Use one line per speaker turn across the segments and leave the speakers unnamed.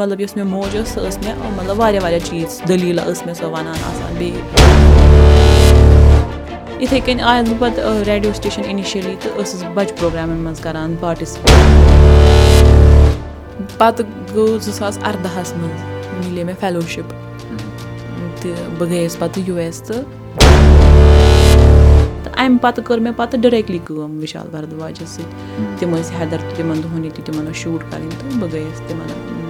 مطلب یۄس مےٚ موج ٲس سۄ ٲس مےٚ مطلب واریاہ واریاہ چیٖز دٔلیٖلہٕ ٲس مےٚ سۄ وَنان آسان بیٚیہِ یِتھَے کٔنۍ آیَس بہٕ پَتہٕ ریڈیو سِٹیشَن اِنِشٔلی تہٕ ٲسٕس بہٕ بَچہِ پرٛوگرامَن منٛز کَران پاٹِسِپیٹ پَتہٕ گوٚو زٕ ساس اَرداہَس منٛز مِلے مےٚ فیلوشِپ تہٕ بہٕ گٔیَس پَتہٕ یوٗ ایس تہٕ اَمہِ پَتہٕ کٔر مےٚ پَتہٕ ڈِریکٹلی کٲم وِشال بردواجَس سۭتۍ تِم ٲسۍ حیدر تہٕ تِمَن دۄہَن ییٚتہِ تِمَن ٲس شوٗٹ کَرٕنۍ تہٕ بہٕ گٔیَس تِمَن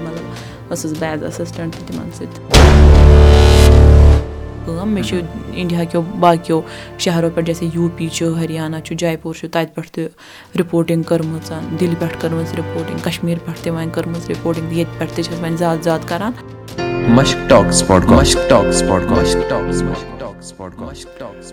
ٲسٕس بہٕ ایز اٮ۪سِسٹَنٛٹ تہِ تِمَن سۭتۍ کٲم مےٚ چھُ اِنڈیا کیو باقیو شہرو پٮ۪ٹھ جیسے یوٗ پی چھُ ہریانہ چھُ جے پوٗر چھُ تَتہِ پٮ۪ٹھ تہِ رِپوٹِنٛگ کٔرمٕژ دِلہِ پٮ۪ٹھ کٔرمٕژ رِپوٹِنٛگ کَشمیٖر پٮ۪ٹھ تہِ وۄنۍ کٔرمٕژ رِپوٹِنٛگ ییٚتہِ پٮ۪ٹھ تہِ چھَس وۄنۍ زیادٕ زیادٕ کَران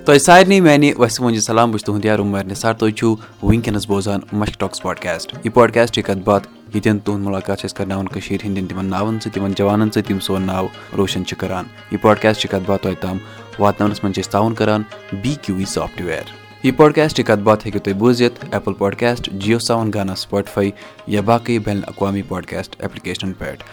تۄہہِ سارنٕے میانہِ وسہِ وُنجہِ سلام بہٕ چھُس تُہُنٛد یار عُمر نِثار تُہۍ چھِو وٕنکیٚنَس بوزان مشک ٹاکٕس پاڈکاسٹ یہِ پاڈکاسٹ چھِ کَتھ باتھ ییٚتٮ۪ن تُہُنٛد مُلاقات چھِ أسۍ کَرناوان کٔشیٖرِ ہِنٛدٮ۪ن تِمَن ناوَن سۭتۍ تِمَن جوانَن سۭتۍ یِم سون ناو روشَن چھِ کَران۔ یہِ پاڈکاسٹ چھِ کَتھ باتھ تۄہہِ تام واتناونَس منٛز چھِ أسۍ تعاوُن کَران بی کیوٗ وی سافٹوِیَر یہِ پاڈکاسٹٕچ کَتھ باتھ ہیٚکِو تُہۍ بوٗزِتھ ایپٕل پاڈکاسٹ جِیو ساوُن گانا سٕپاٹفاے یا باقٕے بین الاقوامی پاڈکاسٹ ایپلِکیشنَن پٮ۪ٹھ۔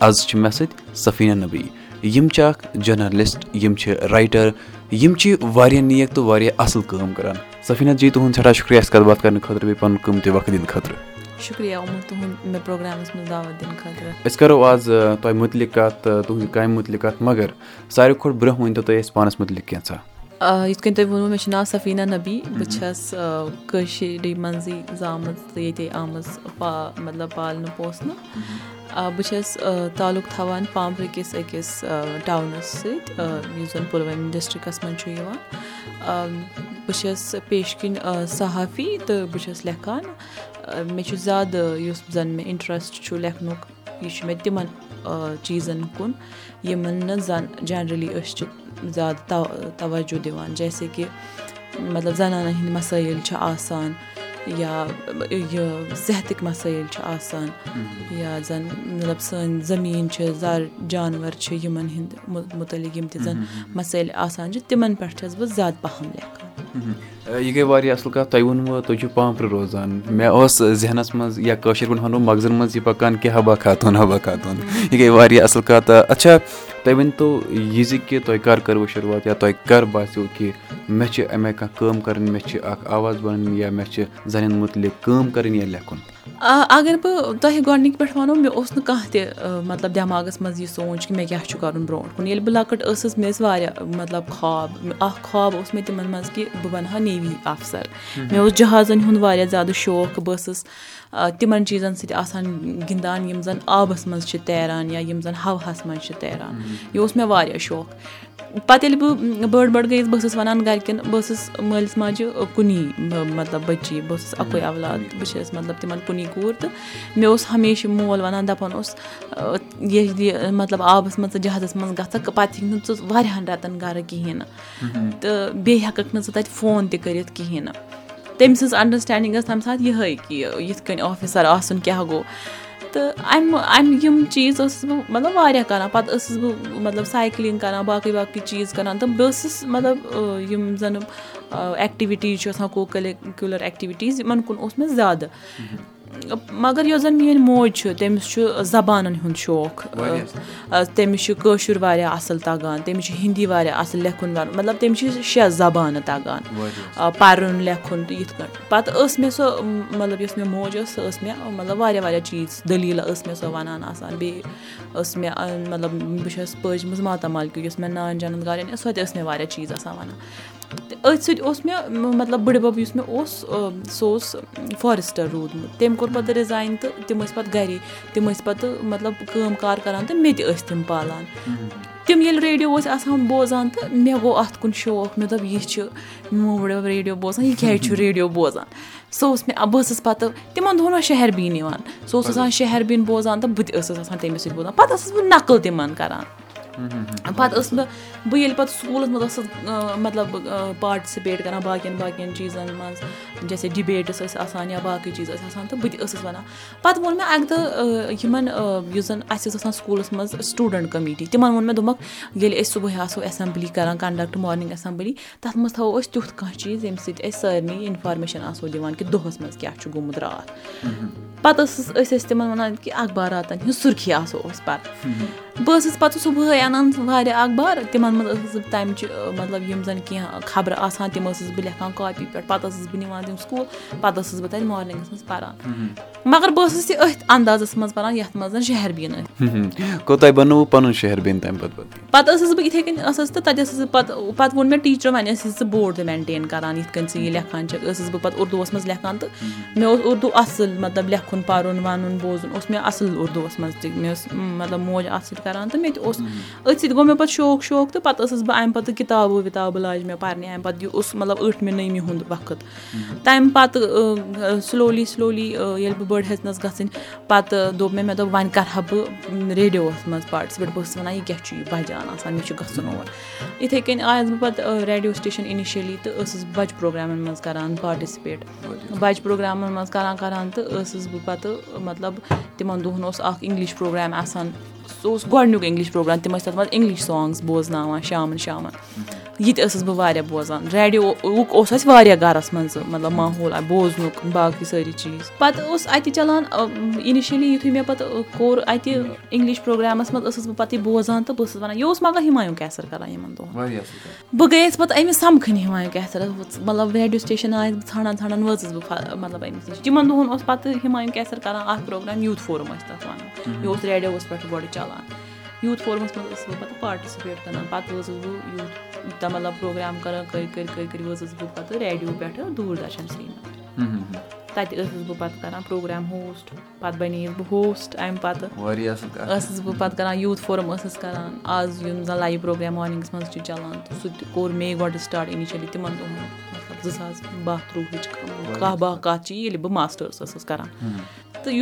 آز چھِ مےٚ سۭتۍ سفیٖنہ نبی یِم چھِ اکھ جٔرنَلِسٹ یِم چھِ رایٹر یِم چھِ واریاہ نیک تہٕ واریاہ اَصٕل کٲم کران۔ سفیٖنہ جی تُہُنٛد سٮ۪ٹھاہ شُکرِیا اَسہِ کَتھ باتھ کرنہٕ خٲطرٕ بیٚیہِ پَنُن قۭمتی وقت دِنہٕ خٲطرٕ۔
شُکریہ عمر تُہُنٛد مےٚ پروگرامَس منٛز دعوت دِنہٕ خٲطرٕ۔
أسۍ کَرو آز تۄہہِ مُتعلِق کَتھ تہٕ تُہنٛزِ کامہِ مُتعلِق کَتھ مَگر ساروی کھۄتہٕ برونٛہہ ؤنۍ تو تُہۍ اَسہِ پانَس مُتعلِق کینٛژھا
یِتھ کٔنۍ تۄہہِ ووٚنوُ مےٚ چھُ ناو سفیٖنہ نبی بہٕ چھَس کٲشِرِ منٛزٕے زامٕژ تہٕ ییٚتے آمٕژ پا مطلب پالنہٕ پوسنہٕ بہٕ چھَس تعلُق تھاوان پامپرٕ کِس أکِس ٹاونَس سۭتۍ یُس زَن پُلوٲمۍ ڈِسٹِرٛکَس منٛز چھُ یِوان بہٕ چھَس پیش کِنۍ صحافی تہٕ بہٕ چھَس لیکھان مےٚ چھُ زیادٕ یُس زَن مےٚ اِنٹرٛسٹ چھُ لیکھنُک یہِ چھُ مےٚ تِمَن چیٖزَن کُن یِمَن نہٕ زَن جَنرٔلی أسۍ چھِ زیادٕ تَوَجوٗ دِوان جیسے کہِ مطلب زَنانَن ہِنٛدۍ مَسٲیِل چھِ آسان یا یہِ صحتٕکۍ مَسٲیِل چھِ آسان یا زَن مطلب سٲنۍ زٔمیٖن چھِ زَر جانوَر چھِ یِمَن ہِنٛدۍ مُتعلِق یِم تہِ زَن مَسٲیِل آسان چھِ تِمَن پٮ۪ٹھ چھَس بہٕ زیادٕ پَہَم لیکھان
یہِ گٔے واریاہ اَصٕل کَتھ تۄہہِ ووٚنوُ تُہۍ چھِو پامپرٕ روزان مےٚ اوس ذہنَس منٛز یا کٲشِر پٲٹھۍ وَنو مغزَن منٛز یہِ پَکان کہِ حبا خاتوٗن حبا خاتوٗن یہِ گٔے واریاہ اَصٕل کَتھ اچھا تُہۍ ؤنۍتو یہِ زِ کہِ تۄہہِ کَر کٔروٕ شُروعات یا تۄہہِ کَر باسیٚو کہِ مےٚ چھِ اَمہِ آیہِ کانٛہہ کٲم کَرٕنۍ مےٚ چھِ اَکھ آواز بَنٕنۍ یا مےٚ چھِ زَنٮ۪ن مُتعلِق کٲم کَرٕنۍ یا لیکھُن
اگر بہٕ تۄہہِ گۄڈنِکۍ پٮ۪ٹھ وَنو مےٚ اوس نہٕ کانٛہہ تہِ مطلب دٮ۪ماغَس منٛز یہِ سونٛچ کہِ مےٚ کیٛاہ چھُ کَرُن برونٛٹھ کُن ییٚلہِ بہٕ لۄکٕٹ ٲسٕس مےٚ ٲسۍ واریاہ مطلب خاب اَکھ خاب اوس مےٚ تِمَن منٛز کہِ بہٕ بَنہٕ ہا نیوی اَفسَر۔ مےٚ اوس جہازَن ہُنٛد واریاہ زیادٕ شوق بہٕ ٲسٕس تِمَن چیٖزَن سۭتۍ آسان گِنٛدان یِم زَن آبَس منٛز چھِ تیران یا یِم زَن ہَوہَس منٛز چھِ تیران۔ یہِ اوس مےٚ واریاہ شوق پَتہٕ ییٚلہِ بہٕ بٔڑ بٔڑ گٔیَس بہٕ ٲسٕس وَنان گَرِکٮ۪ن بہٕ ٲسٕس مٲلِس ماجہِ کُنی مطلب بٔچی بہٕ ٲسٕس اَکُے اولاد بہٕ چھَس مطلب تِمَن کُنی کوٗر تہٕ مےٚ اوس ہمیشہِ مول وَنان دَپان اوس یہِ مطلب آبَس منٛز ژٕ جہازَس منٛز گژھکھ پَتہٕ ہیٚکہِ نہٕ ژٕ واریاہَن رٮ۪تَن گَرٕ کِہیٖنۍ نہٕ تہٕ بیٚیہِ ہٮ۪کَکھ نہٕ ژٕ تَتہِ فون تہِ کٔرِتھ کِہیٖنۍ نہٕ تٔمۍ سٕنٛز اَنڈَرسٕٹینٛڈِنٛگ ٲس تَمہِ ساتہٕ یِہوٚے کہِ یِتھ کٔنۍ آفِسَر آسُن کیٛاہ گوٚو تہٕ اَمہِ اَمہِ یِم چیٖز ٲسٕس بہٕ مطلب واریاہ کَران پَتہٕ ٲسٕس بہٕ مطلب سایکلِنٛگ کَران باقٕے باقٕے چیٖز کَران تہٕ بہٕ ٲسٕس مطلب یِم زَن ایٚکٹِوِٹیٖز چھِ آسان کو کٔلِکیوٗلَر ایٚکٹِوِٹیٖز یِمَن کُن اوس مےٚ زیادٕ مگر یۄس زَن میٛٲنۍ موج چھِ تٔمِس چھُ زَبانَن ہُنٛد شوق. تٔمِس چھُ کٲشُر واریاہ اَصٕل تَگان تٔمِس چھُ ہِندی واریاہ اَصٕل لیکھُن وَنُن مطلب تٔمِس چھِ شےٚ زَبانہٕ تَگان. پَرُن لیکھُن تہٕ یِتھ کٲٹھۍ. پَتہٕ ٲس مےٚ سۄ مطلب یۄس مےٚ موج ٲس سۄ ٲس مےٚ مطلب واریاہ واریاہ چیٖز دٔلیٖلہٕ ٲس مےٚ سۄ وَنان آسان. بیٚیہِ ٲس مےٚ مطلب بہٕ چھَس پٲجمٕژ ماتامالکیوٗ یۄس مےٚ نانۍ جَنت گارٮ۪ن ٲس سۄ تہِ ٲس مےٚ واریاہ چیٖز آسان وَنان تہٕ أتھۍ سۭتۍ اوس مےٚ مطلب بٕڈِبَب یُس مےٚ اوس سُہ اوس فارٮ۪سٹَر روٗدمُت۔ تٔمۍ کوٚر پَتہٕ رِزاین تہٕ تِم ٲسۍ پَتہٕ گَرے۔ تِم ٲسۍ پَتہٕ مطلب کٲم کار کَران تہٕ مےٚ تہِ ٲسۍ تِم پالان۔ تِم ییٚلہِ ریڈیو ٲسۍ آسان بوزان تہٕ مےٚ گوٚو اَتھ کُن شوق۔ مےٚ دوٚپ یہِ چھُ میون بٕڈِبَب ریڈیو بوزان یہِ کیٛازِ چھُ ریڈیو بوزان؟ سُہ اوس مےٚ بہٕ ٲسٕس پَتہٕ تِمَن دۄہَن اوس شہر بیٖن یِوان۔ سُہ اوس آسان شہر بیٖن بوزان تہٕ بہٕ تہِ ٲسٕس آسان تٔمِس سۭتۍ بوزان۔ پَتہٕ ٲسٕس بہٕ نقٕل تِمَن کَران پَتہٕ ٲسٕس بہٕ بہٕ ییٚلہِ پَتہٕ سکوٗلَس منٛز ٲسٕس مطلب پاٹِسِپیٹ کَران باقٕیَن باقٕیَن چیٖزَن منٛز جیسے ڈِبیٹٕس ٲسۍ آسان یا باقٕے چیٖز ٲسۍ آسان تہٕ بہٕ تہِ ٲسٕس وَنان پَتہٕ ووٚن مےٚ اَکہِ دۄہ یِمَن یُس زَن اَسہِ ٲس آسان سکوٗلَس منٛز سٹوٗڈَنٛٹ کٔمیٖٹی تِمَن ووٚن مےٚ دوٚپمَکھ ییٚلہِ أسۍ صُبحٲے آسو اٮ۪سَمبلی کَران کَنڈَکٹ مارنِنٛگ اٮ۪سَمبلی تَتھ منٛز تھاوو أسۍ تیُتھ کانٛہہ چیٖز ییٚمہِ سۭتۍ أسۍ سارنٕے اِنفارمیشَن آسو دِوان کہِ دۄہَس منٛز کیاہ چھُ گوٚمُت راتھ پَتہٕ ٲسٕس أسۍ ٲسۍ تِمَن وَنان کہِ اخباراتَن ہِنٛز سُرخی آسو أسۍ پَتہٕ بہٕ ٲسٕس پَتہٕ صُبحٲے اَنان واریاہ اخبار تِمَن منٛز ٲسٕس بہٕ تَمچہِ مطلب یِم زَن کینٛہہ خبرٕ آسان تِم ٲسٕس بہٕ لیکھان کاپی پٮ۪ٹھ پَتہٕ ٲسٕس بہٕ نِوان تِم سکوٗل پَتہٕ ٲسٕس بہٕ تَتہِ مارنِنٛگَس منٛز پَران مگر بہٕ ٲسٕس یہِ أتھۍ اَندازَس منٛز پَران یَتھ منٛز زَن شہربیٖن پَتہٕ ٲسٕس بہٕ یِتھَے کٔنۍ ٲسٕس تہٕ تَتہِ ٲسٕس بہٕ پَتہٕ پَتہٕ ووٚن مےٚ ٹیٖچرو وۄنۍ ٲسۍ ژٕ بوڑ تہِ مینٹین کَران یِتھ کٔنۍ ژٕ یہِ لیکھان چھَکھ ٲسٕس بہٕ پَتہٕ اُردوَس منٛز لیکھان تہٕ مےٚ اوس اُردو اَصٕل مطلب لیکھُن پَرُن وَنُن بوزُن اوس مےٚ اَصٕل اُردوَس منٛز تہِ مےٚ ٲس مطلب موج اَتھ سۭتۍ کَران تہٕ مےٚ تہِ اوس أتھۍ سۭتۍ گوٚو مےٚ پَتہٕ شوق شوق تہٕ پَتہٕ ٲسٕس بہٕ اَمہِ پَتہٕ کِتابہٕ وِتابہٕ لاجہِ مےٚ پَرنہِ اَمہِ پَتہٕ یہِ اوس مطلب ٲٹھمہِ نٔیمہِ ہُنٛد وقت تَمہِ پَتہٕ سلولی سلولی ییٚلہِ بہٕ بٔڑ ہیٚژنَس گژھٕنۍ پَتہٕ دوٚپ مےٚ مےٚ دوٚپ وۄنۍ کَرٕ ہا بہٕ ریڈیووَس منٛز پاٹِسِپیٹ بہٕ ٲسٕس وَنان یہِ کیٛاہ چھُ یہِ بَجان آسان مےٚ چھُ گژھُن اور یِتھَے کٔنۍ آیَس بہٕ پَتہٕ ریڈیو سٹیشَن اِنِشٔلی تہٕ ٲسٕس بہٕ بَجہِ پرٛوگرامَن منٛز کَران پاٹِسِپیٹ بَجہِ پرٛوگرامَن منٛز کَران کَران تہٕ ٲسٕس بہٕ پَتہٕ مطلب تِمَن دۄہَن اوس اَکھ اِنٛگلِش پرٛوگرام آسان سُہ اوس گۄڈنیُک اِنٛگلِش پرٛوگرام تِم ٲسۍ تَتھ منٛز اِنٛگلِش سانٛگٕس بوزناوان شامَن شامَن یہِ تہِ ٲسٕس بہٕ واریاہ بوزان ریڈیوُک اوس اَسہِ واریاہ گَرَس منٛز مطلب ماحول بوزنُک باقٕے سٲری چیٖز پَتہٕ اوس اَتہِ چَلان اِنِشٔلی یُتھُے مےٚ پَتہٕ کوٚر اَتہِ اِنٛگلِش پرٛوگرامَس منٛز ٲسٕس بہٕ پَتہٕ یہِ بوزان تہٕ بہٕ ٲسٕس وَنان یہِ اوس مگر ہِمایوٗ کیسَر کَران یِمَن دۄہَن بہٕ گٔیَس پَتہٕ أمِس سَمکھٕنۍ ہِمایوٗ کیسَرَس مطلب ریڈیو سٹیشَن آیَس بہٕ ژھانٛڈان ژھانٛڈان وٲژٕس بہٕ مطلب أمِس نِش تِمَن دۄہَن اوس پَتہٕ ہِمایوٗ کیسَر کَران اَکھ پرٛوگرام یوٗتھ فورَم ٲسۍ تَتھ وَنان یہِ اوس ریڈیوَس پٮ۪ٹھ گۄڈٕ چَلان یوٗتھ فورمَس منٛز ٲسٕس بہٕ پَتہٕ پاٹِسِپیٹ کَران پَتہٕ ٲسٕس بہٕ یوٗت مطلب پرٛوگرام کَران کٔرۍ کٔرۍ کٔرۍ کٔرۍ وٲژٕس بہٕ پَتہٕ ریڈیو پٮ۪ٹھٕ دوٗر دَرشَن سرینگر تَتہِ ٲسٕس بہٕ پَتہٕ کَران پرٛوگرام ہوسٹ پَتہٕ بَنییَس بہٕ ہوسٹ اَمہِ پَتہٕ ٲسٕس بہٕ پَتہٕ کَران یوٗتھ فورَم ٲسٕس کَران آز یِم زَن لایِو پرٛوگرام مارنِنٛگَس منٛز چھِ چَلان تہٕ سُہ تہِ کوٚر مے گۄڈٕ سٹاٹ اِنِشٔلی تِمَن دۄہَن مطلب زٕ ساس باہ ترٛۆہٕچ کاہ باہ کَتھ چھِ ییٚلہِ بہٕ ماسٹٲرٕس ٲسٕس کَران تہٕ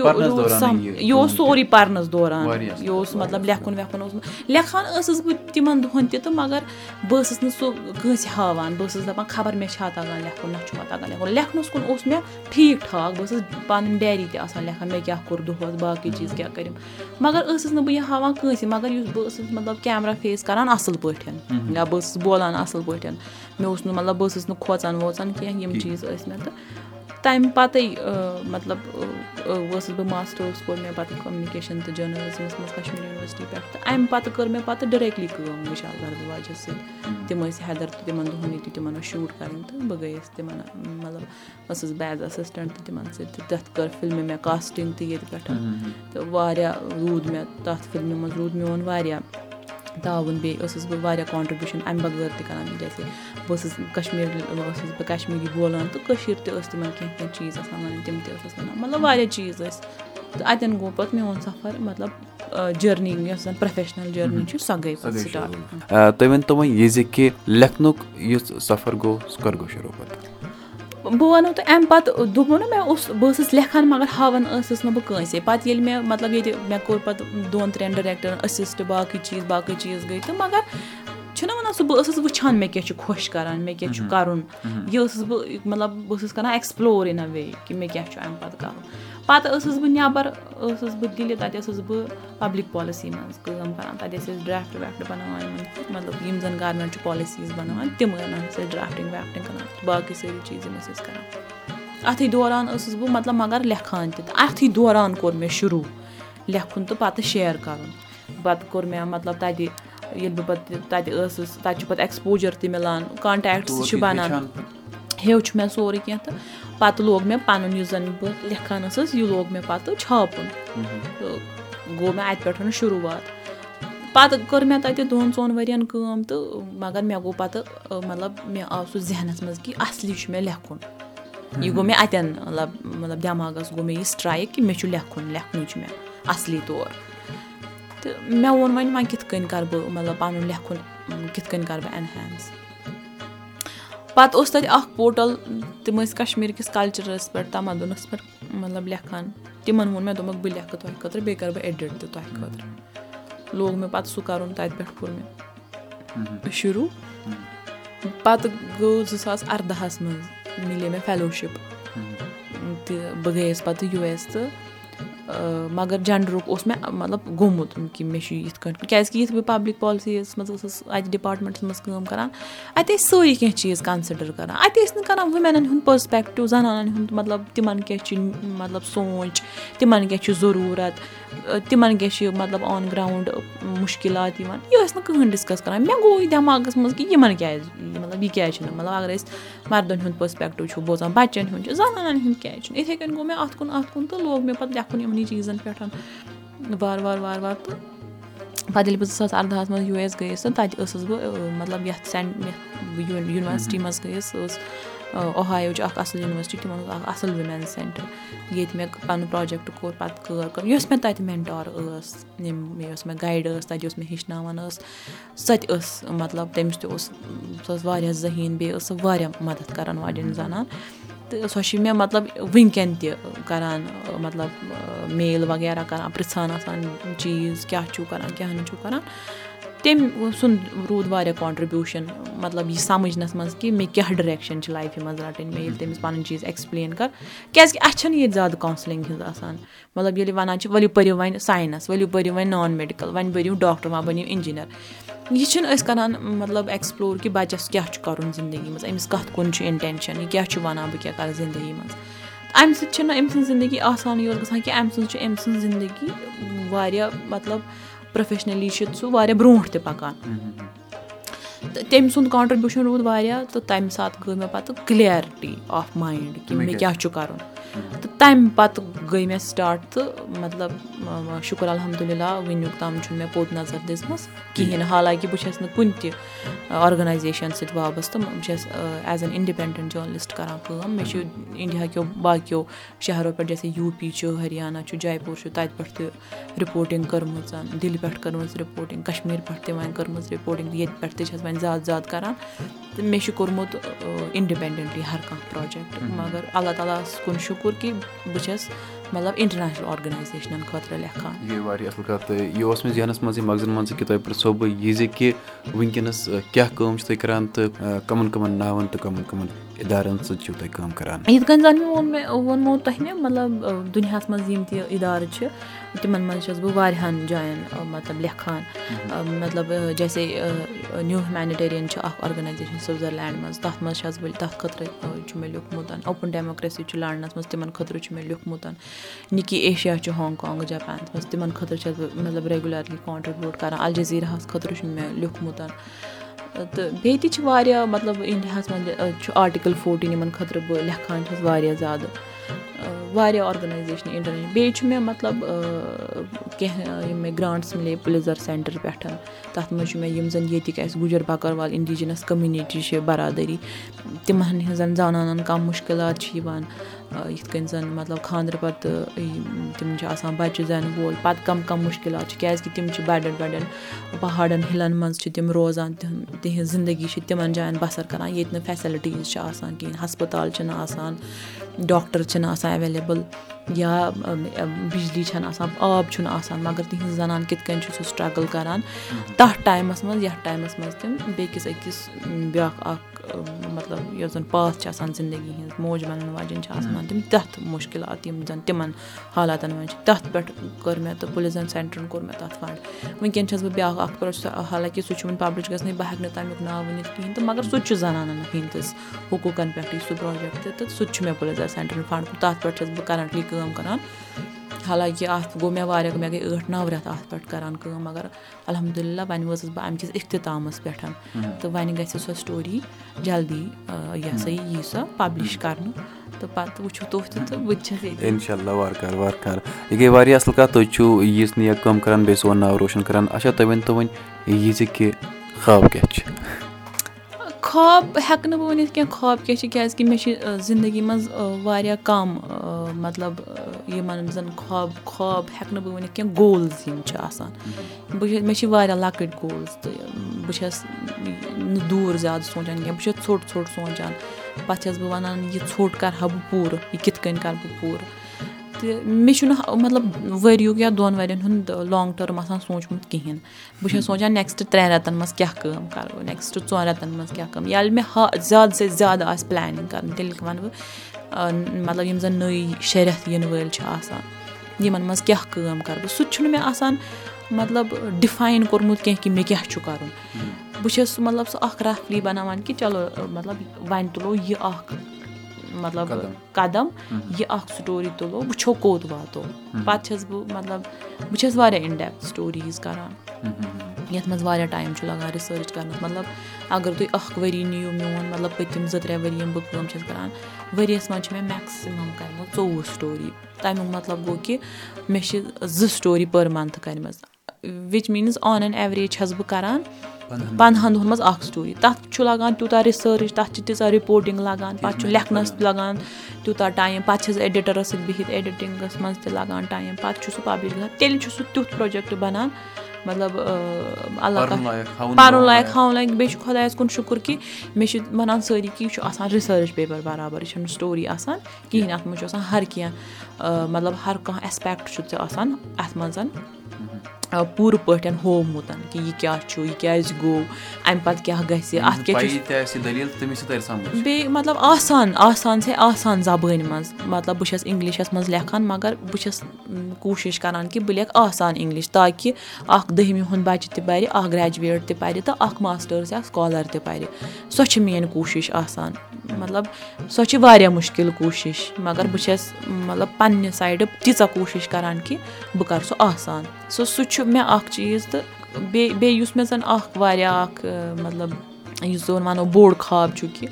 یہِ اوس سورُے پَرنَس دوران یہِ اوس مطلب لیکھُن ویکھُن اوس لیکھان ٲسٕس بہٕ تِمَن دۄہَن تہِ تہٕ مگر بہٕ ٲسٕس نہٕ سُہ کٲنٛسہِ ہاوان بہٕ ٲسٕس دَپان خبر مےٚ چھا تَگان لیکھُن نہ چھُ مےٚ تَگان لیکھُن لیکھنَس کُن اوس مےٚ ٹھیٖک ٹھاک بہٕ ٲسٕس پَنٕنۍ ڈیری تہِ آسان لیکھان مےٚ کیٛاہ کوٚر دۄہَس باقٕے چیٖز کیٛاہ کٔرِم۔ مگر ٲسٕس نہٕ بہٕ یہِ ہاوان کٲنٛسہِ مگر یُس بہٕ ٲسٕس مطلب کیمرا فیس کَران اَصٕل پٲٹھۍ یا بہٕ ٲسٕس بولان اَصٕل پٲٹھۍ۔ مےٚ اوس نہٕ مطلب بہٕ ٲسٕس نہٕ کھوژان ووژان کینٛہہ یِم چیٖز ٲسۍ مےٚ تہٕ تَمہِ پَتَے مطلب ٲسٕس بہٕ ماسٹٲرٕس کوٚر مےٚ پَتہٕ کوٚمنِکیشَن تہٕ جٔرنَلِزمَس منٛز کَشمیٖر یوٗنیورسٹی پٮ۪ٹھ تہٕ اَمہِ پَتہٕ کٔر مےٚ پَتہٕ ڈِریکٹلی کٲم وِشال بردواجَس سۭتۍ۔ تِم ٲسۍ حیدر تہٕ تِمَن دۄہَن ییٚتہِ تِمَن ٲس شوٗٹ کَرٕنۍ تہٕ بہٕ گٔیَس تِمَن مطلب ٲسٕس بہٕ ایز اَسِسٹَنٛٹ تہٕ تِمَن سۭتۍ تہٕ تَتھ کٔر فِلمہِ مےٚ کاسٹِنٛگ تہِ ییٚتہِ پٮ۪ٹھ تہٕ واریاہ روٗد مےٚ تَتھ فِلمہِ منٛز روٗد میون واریاہ تعاوُن بیٚیہِ ٲسٕس بہٕ واریاہ کانٹرٛبیوٗشَن اَمہِ بغٲر تہِ کَران جیسے بہٕ ٲسٕس کَشمیٖر ٲسٕس بہٕ کَشمیٖری بولان تہٕ کٔشیٖر تہِ ٲس تِمَن کینٛہہ کینٛہہ چیٖز آسان وَنٕنۍ تِم تہِ ٲسٕس وَنان مطلب واریاہ چیٖز ٲسۍ۔ تہٕ اَتٮ۪ن گوٚو پَتہٕ میون سفر مطلب جٔرنی یۄس زَن پرٛوفیشنَل جٔرنی چھِ سۄ گٔے بہٕ وَنو تۄہہِ اَمہِ پَتہٕ دوٚپمو نہ مےٚ اوس بہٕ ٲسٕس لیکھان مگر ہاوان ٲسٕس نہٕ بہٕ کٲنٛسے۔ پَتہٕ ییٚلہِ مےٚ مطلب ییٚتہِ مےٚ کوٚر پَتہٕ دۄن ترٛٮ۪ن ڈِریکٹَرَن أسِسٹ باقٕے چیٖز باقٕے چیٖز گٔے تہٕ مگر چھُنہ وَنان سُہ بہٕ ٲسٕس وٕچھان مےٚ کیٛاہ چھُ خۄش کَران مےٚ کیٛاہ چھُ کَرُن۔ یہِ ٲسٕس بہٕ مطلب بہٕ ٲسٕس کَران ایٚکٕسپٕلور اِن اَ وے کہِ مےٚ کیٛاہ چھُ اَمہِ پَتہٕ کَرُن پَتہٕ ٲسٕس بہٕ نٮ۪بَر ٲسٕس بہٕ دِلہِ تَتہِ ٲسٕس بہٕ پَبلِک پالسی منٛز کٲم کَران تَتہِ ٲسۍ أسۍ ڈرٛافٹ ویفٹ بَناوان یِمَن مطلب یِم زَن گورمٮ۪نٛٹ چھِ پالِسیٖز بَناوان تِم ٲسۍ أسۍ ڈرٛافٹِنٛگ ویفٹِنٛگ کَران باقٕے سٲری چیٖز یِم ٲسۍ أسۍ کَران اَتھٕے دوران ٲسٕس بہٕ مطلب مگر لیکھان تہِ تہٕ اَتھٕے دوران کوٚر مےٚ شروٗع لیکھُن تہٕ پَتہٕ شِیر کَرُن پَتہٕ کوٚر مےٚ مطلب تَتہِ ییٚلہِ بہٕ پَتہٕ تَتہِ ٲسٕس تَتہِ چھُ پَتہٕ ایٚکٕسپوجَر تہِ مِلان کَنٹیکٹٕس چھِ بَنان ہیوٚچھ مےٚ سورُے کینٛہہ تہٕ پَتہٕ لوگ مےٚ پَنُن یُس زَن بہٕ لیکھان ٲسٕس یہِ لوگ مےٚ پَتہٕ چھاپُن تہٕ گوٚو مےٚ اَتہِ پٮ۪ٹھ شُروعات پَتہٕ کٔر مےٚ تَتہِ دۄن ژۄن ؤرۍیَن کٲم تہٕ مگر مےٚ گوٚو پَتہٕ مطلب مےٚ آو سُہ ذہنَس منٛز کہِ اَصلی چھُ مےٚ لیکھُن یہِ گوٚو مےٚ اَتٮ۪ن مطلب مطلب دٮ۪ماغَس گوٚو مےٚ یہِ سٕٹرایِک کہِ مےٚ چھُ لیکھُن لیکھنُے چھُ مےٚ اَصلی طور تہٕ مےٚ ووٚن وۄنۍ وۄنۍ کِتھ کٔنۍ کَرٕ بہٕ مطلب پَنُن لیکھُن کِتھ کٔنۍ کَرٕ بہٕ اٮ۪نہینٕس پَتہٕ اوس تَتہِ اَکھ پوٹَل تِم ٲسۍ کَشمیٖرکِس کَلچَرَس پٮ۪ٹھ تَمَدُنَس پٮ۪ٹھ مطلب لیکھان۔ تِمَن ووٚن مےٚ دوٚپمَکھ بہٕ لیکھٕ تۄہہِ خٲطرٕ بیٚیہِ کَرٕ بہٕ ایٚڈِٹ تہِ تۄہہِ خٲطرٕ۔ لوگ مےٚ پَتہٕ سُہ کَرُن تَتہِ پٮ۪ٹھ کوٚر مےٚ۔ شروٗع۔ پَتہٕ گوٚو زٕ ساس اَردَہَس منٛز مِلے مےٚ فیلوشِپ۔ تہٕ بہٕ گٔیَس پَتہٕ یوٗ ایس تہٕ مگر جَنڈرُک اوس مےٚ مطلب گوٚمُت کہِ مےٚ چھُ یِتھ کٔنۍ کیٛازِکہِ یِتھ بہٕ پَبلِک پالسی یَس منٛز ٲسٕس اَتہِ ڈِپاٹمٮ۪نٛٹَس منٛز کٲم کَران اَتہِ ٲسۍ سٲری کینٛہہ چیٖز کَنسِڈَر کَران۔ اَتہِ ٲسۍ نہٕ کَران وُمٮ۪نَن ہُنٛد پٔرسپیکٹِو زَنانَن ہُنٛد مطلب تِمَن کیٛاہ چھِ مطلب سونٛچ تِمَن کیٛاہ چھُ ضروٗرت تِمَن کیٛاہ چھِ مطلب آن گرٛاوُنٛڈ مُشکِلات یِوان۔ یہِ ٲسۍ نہٕ کٕہٕنۍ ڈِسکَس کَران۔ مےٚ گوٚو یہِ دٮ۪ماغَس منٛز کہِ یِمَن کیٛازِ مطلب یہِ کیٛازِ چھِنہٕ؟ مطلب اگر أسۍ مَردَن ہُنٛد پٔرسپیکٹِو چھُ بوزان بَچَن ہُنٛد چھُ زَنانَن ہُنٛد کیٛازِ چھُنہٕ؟ یِتھَے کٔنۍ گوٚو مےٚ اَتھ کُن اَتھ کُن تہٕ لوگ مےٚ پَتہٕ لٮ۪کھُن یِمنٕے چیٖزَن پٮ۪ٹھ وارٕ وارٕ وارٕ وارٕ تہٕ پَتہٕ ییٚلہِ بہٕ زٕ ساس اَرداہَس منٛز یوٗ ایس گٔیَس تہٕ تَتہِ ٲسٕس بہٕ مطلب یَتھ سٮ۪نٛٹ یَتھ یوٗنیورسٹی منٛز گٔیَس سۄ ٲس اوہایوچ اَکھ اَصٕل یوٗنیورسٹی تِمَن اوس اَکھ اَصٕل وُمٮ۪نٕز سٮ۪نٹَر ییٚتہِ مےٚ پَنُن پرٛوجَکٹ کوٚر پَتہٕ کٲر کٔر یۄس مےٚ تَتہِ مٮ۪نٹار ٲس یِم یۄس مےٚ گایڈ ٲس تَتہِ یۄس مےٚ ہیٚچھناوان ٲس سۄ تہِ ٲس مطلب تٔمِس تہِ اوس سۄ ٲس واریاہ ذٔہیٖن بیٚیہِ ٲس سۄ واریاہ مَدَد کَران واریاہَن زَنان تہٕ سۄ چھِ مےٚ مطلب وٕنکٮ۪ن تہِ کَران مطلب میل وغیرہ کَران پِرٛژھان آسان چیٖز کیٛاہ چھُو کَران کیٛاہ نہٕ چھُو کَران۔ تٔمۍ سُنٛد روٗد واریاہ کانٹرٛبیوٗشَن مطلب یہِ سَمٕجھنَس منٛز کہِ مےٚ کیٛاہ ڈِرٮ۪کشَن چھِ لایفہِ منٛز رَٹٕنۍ مےٚ ییٚلہِ تٔمِس پَنٕنۍ چیٖز ایٚکٕسپٕلین کَر۔ کیٛازِکہِ اَسہِ چھَنہٕ ییٚتہِ زیادٕ کَوسِلِنٛگ ہِنٛز آسان۔ مطلب ییٚلہِ وَنان چھِ ؤلِو پٔرِو وۄنۍ ساینَس ؤلِو پٔرِو وۄنۍ نان میڈِکَل وۄنۍ بٔرِو ڈاکٹر وۄنۍ بٔنِو اِنجیٖنَر یہِ چھِنہٕ أسۍ کَران مطلب ایٚکٕسپٕلور کہِ بَچَس کیٛاہ چھُ کَرُن زِندگی منٛز أمِس کَتھ کُن چھُ اِنٹٮ۪نشَن یہِ کیٛاہ چھُ وَنان بہٕ کیٛاہ کَرٕ زِندگی منٛز. اَمہِ سۭتۍ چھِنہٕ أمۍ سٕنٛز زندگی آسانٕے یوت گژھان کہِ اَمہِ سۭتۍ چھِ أمۍ سٕنٛز زندگی واریاہ مطلب پرٛوفیشنٔلی چھِ سُہ واریاہ برونٛٹھ تہِ پَکان. تہٕ تٔمۍ سُنٛد کانٹرٛبیوٗشَن روٗد واریاہ تہٕ تَمہِ ساتہٕ گٔے مےٚ پَتہٕ کٕلیرٹی آف مایِنٛڈ کہِ مےٚ کیٛاہ چھُ کَرُن تہٕ تَمہِ پَتہٕ گٔے مےٚ سِٹاٹ تہٕ مطلب شُکُر الحمدُاللہ وٕنیُک تام چھُنہٕ مےٚ پوٚت نظر دِژمٕژ کِہیٖنۍ نہٕ حالانکہِ بہٕ چھَس نہٕ کُنہِ تہِ آرگنایزیشَن سۭتۍ وابسطہٕ بہٕ چھَس ایز این اِنڈِپٮ۪نٛڈٮ۪نٛٹ جٔرنلِسٹ کَران کٲم۔ مےٚ چھُ اِنڈیا کیو باقیو شہرو پٮ۪ٹھ جیسے یوٗ پی چھُ ہریانہ چھُ جے پوٗر چھُ تَتہِ پٮ۪ٹھ تہِ رِپوٹِنٛگ کٔرمٕژ دِلہِ پٮ۪ٹھ کٔرمٕژ رِپوٹِنٛگ کَشمیٖر پٮ۪ٹھ تہِ وۄنۍ کٔرمٕژ رِپوٹِنٛگ ییٚتہِ پٮ۪ٹھ تہِ چھَس وۄنۍ زیادٕ زیادٕ کَران۔ تہٕ مےٚ چھُ کوٚرمُت اِنڈِپٮ۪نٛڈٮ۪نٛٹلی ہر کانٛہہ پرٛوجَکٹ مگر اللہ تعالیٰ ہَس کُن شُکُر کہِ بہٕ چھَس مطلب اِنٹَرنیشنَل آرگنایزیشنَن خٲطرٕ لیکھان
یہِ گٔے واریاہ اَصٕل کَتھ تہٕ یہِ اوس مےٚ ذہنَس منٛز یہِ مغزَن منٛز کہِ تۄہہِ پِرٛژھو بہٕ یہِ زِ کہِ وٕنکیٚنَس کیٛاہ کٲم چھُو تُہۍ کَران تہٕ کٕمَن کٕمَن ناوَن تہٕ کٕمَن کٕمَن اِدارَن سۭتۍ چھِو تُہۍ کٲم کَران
یِتھ کٔنۍ زَن مےٚ ووٚن مےٚ ووٚنمو تۄہہِ مےٚ مطلب دُنیاہَس منٛز یِم تہِ اِدارٕ چھِ تِمَن منٛز چھَس بہٕ واریاہَن جایَن مطلب لیکھان مطلب جیسے نِو ہیوٗمینِٹیریَن چھِ اَکھ آرگنایزیشَن سُوِزَرلینٛڈ منٛز تَتھ منٛز چھَس بہٕ تَتھ خٲطرٕ چھُ مےٚ لیوٗکھمُت اوپُن ڈیموکریسی چھُ لَنڈنَس منٛز تِمَن خٲطرٕ چھُ مےٚ لیوٗکھمُت نِکی ایشیا چھُ ہانٛگ کانٛگ جاپانَس منٛز تِمَن خٲطرٕ چھَس بہٕ مطلب ریگیوٗلَرلی کانٹرٛبیوٗٹ کَران الجٔزیٖراہَس خٲطرٕ چھُ مےٚ لیوٗکھمُت تہٕ بیٚیہِ تہِ چھِ واریاہ مطلب اِنڈیاہَس منٛز چھُ آٹِکَل فوٹیٖن یِمَن خٲطرٕ بہٕ لیکھان چھَس واریاہ زیادٕ واریاہ آرگنایزیشنہٕ اِنٹَرنیٹ بیٚیہِ چھُ مےٚ مطلب کینٛہہ یِم مےٚ گرٛانٛٹٕس مِلے پٕلِزَر سٮ۪نٹَر پٮ۪ٹھ تَتھ منٛز چھُ مےٚ یِم زَن ییٚتِکۍ اَسہِ گُجَر بَکروال اِنڈِجِنَس کٔمنِٹی چھِ بَرادٔری تِمَن ہٕنٛزَن زَنانَن کَم مُشکِلات چھِ یِوان یِتھ کٔنۍ زَن مطلب خاندرٕ پَتہٕ تِم چھِ آسان بَچہِ زٮ۪نہٕ وول پَتہٕ کَم کَم مُشکِلات چھِ کیٛازِکہِ تِم چھِ بَڑٮ۪ن بَڑٮ۪ن پہاڑَن ہِلَن منٛز چھِ تِم روزان تِہِنٛز زِندگی چھِ تِمَن جایَن بَسَر کَران ییٚتہِ نہٕ فیسَلٹیٖز چھِ آسان کِہیٖنۍ ہَسپَتال چھِنہٕ آسان ڈاکٹر چھِنہٕ آسان ایویلیبٕل یا بِجلی چھَنہٕ آسان آب چھُنہٕ آسان مگر تِہِنٛز زَنان کِتھ کٔنۍ چھِ سُہ سٹرٛگٕل کَران تَتھ ٹایمَس منٛز یَتھ ٹایمَس منٛز تِم بیٚکِس أکِس بیٛاکھ اَکھ مطلب یۄس زَن پاتھ چھِ آسان زِندگی ہِنٛز موج بَنَن واجٮ۪ن چھِ آسان تِم تَتھ مُشکِلات یِم زَن تِمَن حالاتَن منٛز چھِ تَتھ پٮ۪ٹھ کٔر مےٚ تہٕ پُلیٖسَن سٮ۪نٹرَن کوٚر مےٚ تَتھ فنٛڈ۔ وٕنکٮ۪ن چھَس بہٕ بیٛاکھ اَکھ پرٛوسیس حالانکہِ سُہ چھُ وٕنہِ پَبلِش گژھنٕے بہٕ ہٮ۪کہٕ نہٕ تَمیُک ناو ؤنِتھ کِہیٖنۍ تہٕ مگر سُہ تہِ چھُ زَنانَن ہِنٛدِس حقوٗقَن پٮ۪ٹھٕے سُہ پرٛوجَکٹ تہٕ سُہ تہِ چھُ مےٚ پُلیٖسَر سٮ۪نٹَرَن فنٛڈ۔ تَتھ پٮ۪ٹھ چھَس بہٕ کَرَنٹلی کٲم کَران حالانکہِ اَتھ گوٚو مےٚ واریاہ مےٚ گٔے ٲٹھ نَو رٮ۪تھ اَتھ پٮ۪ٹھ کَران کٲم مگر الحمدُاللہ وۄنۍ وٲژٕس بہٕ اَمہِ کِس اِختِتامَس پٮ۪ٹھ۔ تہٕ وۄنۍ گژھِ سۄ سٹوری جلدی یہِ ہَسا یہِ یی سۄ پَبلِش کَرنہٕ۔ تہٕ پَتہٕ وٕچھو تُہۍ تہِ تہٕ بہٕ تہِ چھَس ییٚتہِ۔
اِنشاء اللہ وارٕ کارٕ وارٕ کارٕ۔ یہِ گٔے واریاہ اَصٕل کَتھ تُہۍ چھُو ییٖژ کٲم کَران بیٚیہِ سون ناو روشَن کَران۔ اچھا تُہۍ ؤنۍتو وۄنۍ یہِ زِ کہِ خاب کیٛاہ چھِ
خواب ہٮ۪کہٕ نہٕ بہٕ ؤنِتھ کینٛہہ خواب کیٛاہ چھِ کیٛازِکہِ مےٚ چھِ زندگی منٛز واریاہ کَم مطلب یِمَن زَن خواب خواب ہٮ۪کہٕ نہٕ بہٕ ؤنِتھ کینٛہہ گولٕز یِم چھِ آسان۔ بہٕ مےٚ چھِ واریاہ لۄکٕٹۍ گولٕز تہٕ بہٕ چھَس نہٕ دوٗر زیادٕ سونٛچان کینٛہہ بہٕ چھَس ژھوٚٹ ژھوٚٹ سونٛچان۔ پَتہٕ چھَس بہٕ وَنان یہِ ژھوٚٹ کَرٕ ہا بہٕ پوٗرٕ یہِ کِتھ کٔنۍ کَرٕ بہٕ پوٗرٕ تہِ مےٚ چھُنہٕ مطلب ؤرۍ یُک یا دۄن ؤرۍ یَن ہُنٛد لانٛگ ٹٔرٕم آسان سوٗنٛچمُت کِہیٖنۍ۔ بہٕ چھَس سونٛچان نیکسٹ ترٛٮ۪ن رٮ۪تَن منٛز کیٛاہ کٲم کَرٕ بہٕ ژۄن رٮ۪تَن منٛز کیٛاہ کٲم۔ ییٚلہِ مےٚ ہا زیادٕ سے زیادٕ آسہِ پٕلینِنٛگ کَرٕنۍ تیٚلہِ وَنہٕ بہٕ؟ مطلب یِم زَن نٔے شےٚ رٮ۪تھ یِنہٕ وٲلۍ چھِ آسان یِمَن منٛز کیٛاہ کٲم کَرٕ بہٕ؟ سُہ تہِ چھُنہٕ مےٚ آسان مطلب ڈِفاین کوٚرمُت کینٛہہ کہِ مےٚ کیٛاہ چھُ کَرُن۔ بہٕ چھَس سُہ مطلب سُہ اَکھ رَفلی بَناوان کہِ چلو مطلب وۄنۍ تُلو یہِ اَکھ مطلب قدم. یہِ اَکھ سٹوری تُلو وٕچھو کوٚت واتو؟ پَتہٕ چھَس بہٕ مطلب بہٕ چھَس واریاہ اِن ڈٮ۪پتھ سٹوریٖز کَران یَتھ منٛز واریاہ ٹایم چھُ لَگان رِسٲرٕچ کَرنَس۔ مطلب اگر تُہۍ اَکھ ؤری نِیِو میون مطلب پٔتِم زٕ ترٛےٚ ؤری یِم بہٕ کٲم چھَس کَران ؤریَس منٛز چھِ مےٚ مٮ۪کسِمَم کَرِمَژ ژوٚوُہ سٹوری تَمیُک مطلب گوٚو کہِ مےٚ چھِ زٕ سٹوری پٔر مَنتھٕ کَرِمَژ which means on and average چھَس بہٕ کَران پنٛدہَن دۄہَن منٛز اَکھ سٹوری تَتھ چھُ لَگان تیوٗتاہ رِسٲرٕچ تَتھ چھِ تیٖژاہ رِپوٹِنٛگ لَگان پَتہٕ چھُ لیکھنَس تہِ لَگان تیوٗتاہ ٹایم پَتہٕ چھَس ایڈِٹَرَس سۭتۍ بِہِتھ ایڈِٹِنٛگَس منٛز تہِ لَگان ٹایم پَتہٕ چھُ سُہ پَبلِش گژھان تیٚلہِ چھُ سُہ تیُتھ پرٛوجَکٹ بَنان مطلب اللہ پَرُن لایق ہاوُن لایق بیٚیہِ چھُ خۄدایَس کُن شُکُر کہِ مےٚ چھِ وَنان سٲری کہِ یہِ چھُ آسان رِسٲرٕچ پیپَر بَرابَر یہِ چھَنہٕ سٹوری آسان کِہیٖنۍ اَتھ منٛز چھُ آسان ہر کینٛہہ مطلب ہر کانٛہہ اٮ۪سپیکٹ چھُ ژےٚ آسان اَتھ منٛز پوٗرٕ پٲٹھۍ ہومُت کہِ یہِ کیٛاہ چھُ یہِ کیٛازِ گوٚو اَمہِ پَتہٕ کیٛاہ گژھِ اَتھ کیٛاہ چھُ؟ بیٚیہِ مطلب آسان آسان سے آسان زَبٲنۍ منٛز۔ مطلب بہٕ چھَس اِنٛگلِشَس منٛز لیکھان مگر بہٕ چھَس کوٗشِش کَران کہِ بہٕ لیکھٕ آسان اِنٛگلِش تاکہِ اَکھ دٔہمہِ ہُنٛد بَچہِ تہِ پَرِ اَکھ گرٛیجویٹ تہِ پَرِ تہٕ اَکھ ماسٹٲرٕس یا سکالَر تہِ پَرِ۔ سۄ چھِ میٛٲنۍ کوٗشِش آسان۔ مطلب سۄ چھِ واریاہ مُشکِل کوٗشِش مگر بہٕ چھَس مطلب پنٛنہِ سایڈٕ تیٖژاہ کوٗشِش کَران کہِ بہٕ کَرٕ سُہ آسان. سُہ سُہ چھُ مےٚ اَکھ چیٖز تہٕ بیٚیہِ بیٚیہِ یُس مےٚ زَن اَکھ واریاہ اَکھ مطلب یُس زَن وَنو بوٚڑ خاب چھُ کہِ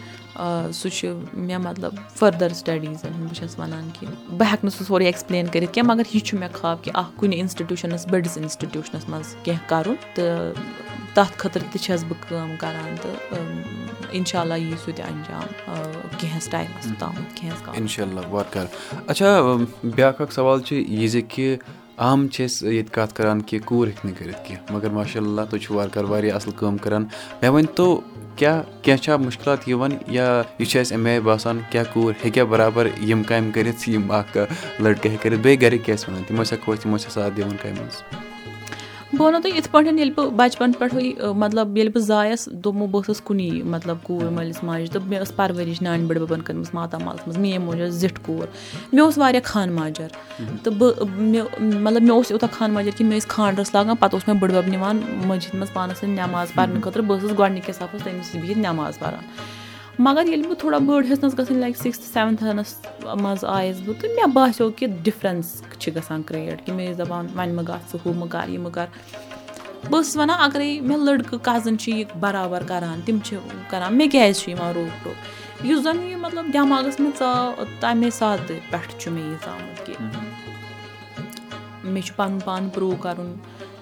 سُہ چھُ مےٚ مطلب فٔردَر سٕٹَڈیٖزَن ہُنٛد بہٕ چھَس وَنان کہِ بہٕ ہٮ۪کہٕ نہٕ سُہ سورُے ایٚکٕسپٕلین کٔرِتھ کینٛہہ مگر یہِ چھُ مےٚ خاب کہِ اَکھ کُنہِ اِنسٹِٹیوٗشَنَس بٔڑِس اِنسٹِٹیوٗشنَس منٛز کینٛہہ کَرُن تہٕ تَتھ خٲطرٕ تہِ چھَس بہٕ کٲم کَران تہٕ اِنشاء اللہ یی سُہ تہِ اَنجام کینٛہَس ٹایمَس
تامَتھ عام چھِ أسۍ ییٚتہِ کَتھ کَران کہِ کوٗر ہیٚکہِ نہٕ کٔرِتھ کینٛہہ مگر ماشاء اللہ تُہۍ چھِو وارٕ کارٕ واریاہ اَصٕل کٲم کَران۔ مےٚ ؤنۍتو کیٛاہ کینٛہہ چھا مُشکِلات یِوان یا یہِ چھُ اَسہِ اَمہِ آیہِ باسان کیٛاہ کوٗر ہیٚکیٛاہ بَرابَر یِم کامہِ کٔرِتھ یِم اَکھ لٔڑکہٕ ہیٚکہِ کٔرِتھ بیٚیہِ گَرِکۍ کیٛاہ ٲسۍ وَنان؟ تِم ٲسۍ ہٮ۪کو تِم ٲسۍ ساتھ دِوان کامہِ منٛز
بہٕ وَنو تۄہہِ یِتھ پٲٹھۍ ییٚلہِ بہٕ بَچپَن پٮ۪ٹھٕے مطلب ییٚلہِ بہٕ زایَس دوٚپمو بہٕ ٲسٕس کُنی مطلب کوٗر مٲلِس ماجہِ تہٕ مےٚ ٲس پَرؤرِش نانہِ بٔڈبَبَن کٔرمٕژ ماتامالَس منٛز میٛٲنۍ موج ٲس زِٹھ کوٗر۔ مےٚ اوس واریاہ خان ماجَر۔ تہٕ بہٕ مےٚ مطلب مےٚ اوس یوٗتاہ خان ماجَر کہِ مےٚ ٲسۍ خانٛدرَس لاگان پَتہٕ اوس مےٚ بٔڈبَب نِوان مٔسجِد منٛز پانَس سۭتۍ نٮ۪ماز پَرنہٕ خٲطرٕ بہٕ ٲسٕس گۄڈنِکِس صفَس تٔمِس سۭتۍ بِہِتھ نٮ۪ماز پَران مگر ییٚلہِ بہٕ تھوڑا بٔڑ ہیٚژنَس گژھٕنۍ لایِک سِکِستھ سٮ۪وَنتھَنَس منٛز آیَس بہٕ تہٕ مےٚ باسیو کہِ ڈِفرَنٕس چھِ گژھان کِرٛییٹ کہِ مےٚ ٲسۍ دَپان وۄنۍ مہٕ گژھ ژٕ ہُہ مہٕ کَر یہِ مہٕ کَر بہٕ ٲسٕس وَنان اَگرَے مےٚ لٔڑکہٕ کَزٕن چھِ یہِ بَرابَر کَران تِم چھِ کَران مےٚ کیٛازِ چھُ یِوان روک ٹوک یُس زَن یہِ مطلب دٮ۪ماغَس منٛز ژاو تَمے ساتہٕ پٮ۪ٹھٕ چھُ مےٚ یہِ ژامُت کہِ مےٚ چھُ پَنُن پان پرٛوٗ کَرُن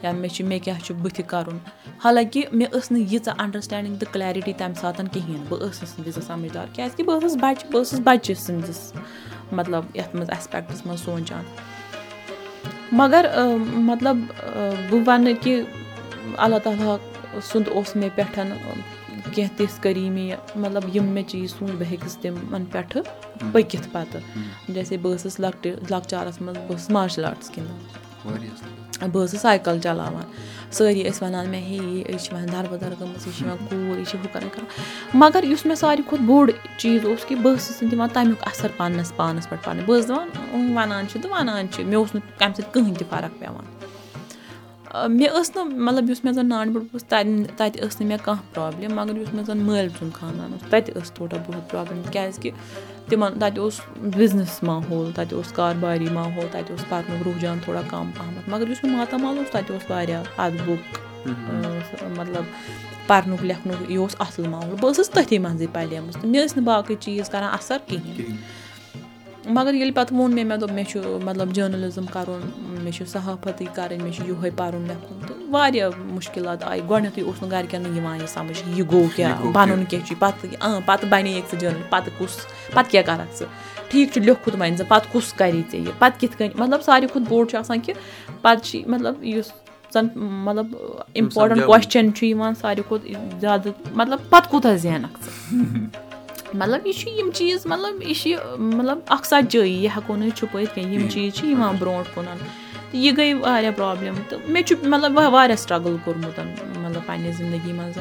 یا مےٚ چھُ مےٚ کیٛاہ چھُ بٕتھِ کَرُن حالانکہِ مےٚ ٲس نہٕ ییٖژاہ اَنڈَرسٕٹینٛڈِنٛگ تہٕ کٕلیرِٹی تَمہِ ساتہٕ کِہیٖنۍ بہٕ ٲسٕس نہٕ تیٖژاہ سَمجھدار کیٛازِکہِ بہٕ ٲسٕس بَچہِ بہٕ ٲسٕس بَچہِ سٕنٛدِس مطلب یَتھ منٛز اٮ۪سپیکٹَس منٛز سونٛچان مگر مطلب بہٕ وَنہٕ کہِ اللہ تعالیٰ سُنٛد اوس مےٚ پٮ۪ٹھ کینٛہہ تِژھ کٔریٖمی مطلب یِم مےٚ چیٖز سوٗنٛچ بہٕ ہیٚکٕس تِمَن پٮ۪ٹھٕ پٔکِتھ پَتہٕ جیسے بہٕ ٲسٕس لۄکٹہِ لۄکچارَس منٛز بہٕ ٲسٕس مارشَل آرٹٕس گِنٛدان بہٕ ٲسٕس سایکَل چَلاوان سٲری ٲسۍ وَنان مےٚ ہے یہِ چھِ وَنان دَربٕدَر گٔمٕژ یہِ چھِ یِوان کوٗر یہِ چھِ ہُہ کَران مگر یُس مےٚ ساروی کھۄتہٕ بوٚڑ چیٖز اوس کہِ بہٕ ٲسٕس نہٕ دِوان تَمیُک اَثر پنٛنِس پانَس پٮ۪ٹھ پَنٕنۍ بہٕ ٲسٕس دَپان وَنان چھِ تہٕ وَنان چھِ مےٚ اوس نہٕ کَمہِ سۭتۍ کٕہٕنۍ تہِ فرق پٮ۪وان مےٚ ٲس نہٕ مطلب یُس مےٚ زَن نانۍ بٔڈ اوس تَتہِ ٲس نہٕ مےٚ کانٛہہ پرٛابلِم مگر یُس مےٚ زَن مٲلۍ سُنٛد خاندان اوس تَتہِ ٲس تھوڑا بہت پرٛابلِم کیٛازِکہِ تِمَن تَتہِ اوس بِزنِس ماحول تَتہِ اوس کارباری ماحول تَتہِ اوس پَرنُک رُحجان تھوڑا کَم پَہمَتھ مگر یُس مےٚ ماتامال اوس تَتہِ اوس واریاہ اَدبُک مطلب پَرنُک لیکھنُک یہِ اوس اَصٕل ماحول بہٕ ٲسٕس تٔتھی منٛزٕے پَلیمٕژ تہٕ مےٚ ٲسۍ نہٕ باقٕے چیٖز کَران اَثر کِہیٖنۍ مگر ییٚلہِ پَتہٕ ووٚن مےٚ مےٚ دوٚپ مےٚ چھُ مطلب جٔرنَلِزٕم کَرُن مےٚ چھُ صحافتٕے کَرٕنۍ مےٚ چھُ یِہوٚے پَرُن لیکھُن تہٕ واریاہ مُشکِلات آیہِ گۄڈنٮ۪تھٕے اوس نہٕ گَرِکٮ۪ن نہٕ یِوان یہِ سَمٕجھ یہِ گوٚو کیٛاہ پَنُن کیٛاہ؟ چھُے پَتہٕ پَتہٕ بَنییَکھ ژٕ جٔرنَل پَتہٕ کُس پَتہٕ کیٛاہ کَرَکھ ژٕ ٹھیٖک چھُ لیوٚکھُت وۄنۍ ژٕ پَتہٕ کُس کَری ژےٚ یہِ؟ پَتہٕ کِتھ کٔنۍ؟ مطلب ساروی کھۄتہٕ بوٚڑ چھُ آسان کہِ پَتہٕ چھِ مطلب یُس زَن مطلب اِمپاٹَنٛٹ کوسچَن چھُ یِوان ساروی کھۄتہٕ زیادٕ مطلب پَتہٕ کوٗتاہ زینَکھ ژٕ مطلب یہِ چھُ یِم چیٖز مطلب یہِ چھِ مطلب اکھ سَچٲیی یہِ ہٮ۪کو نہٕ أسۍ چھُپٲیِتھ کینٛہہ یِم چیٖز چھِ یِوان برونٛٹھ کُن تہٕ یہِ گٔے واریاہ پرٛابلِم تہٕ مےٚ چھُ مطلب واریاہ سٹرٛگٕل کوٚرمُت مطلب پنٛنہِ زندگی منٛز۔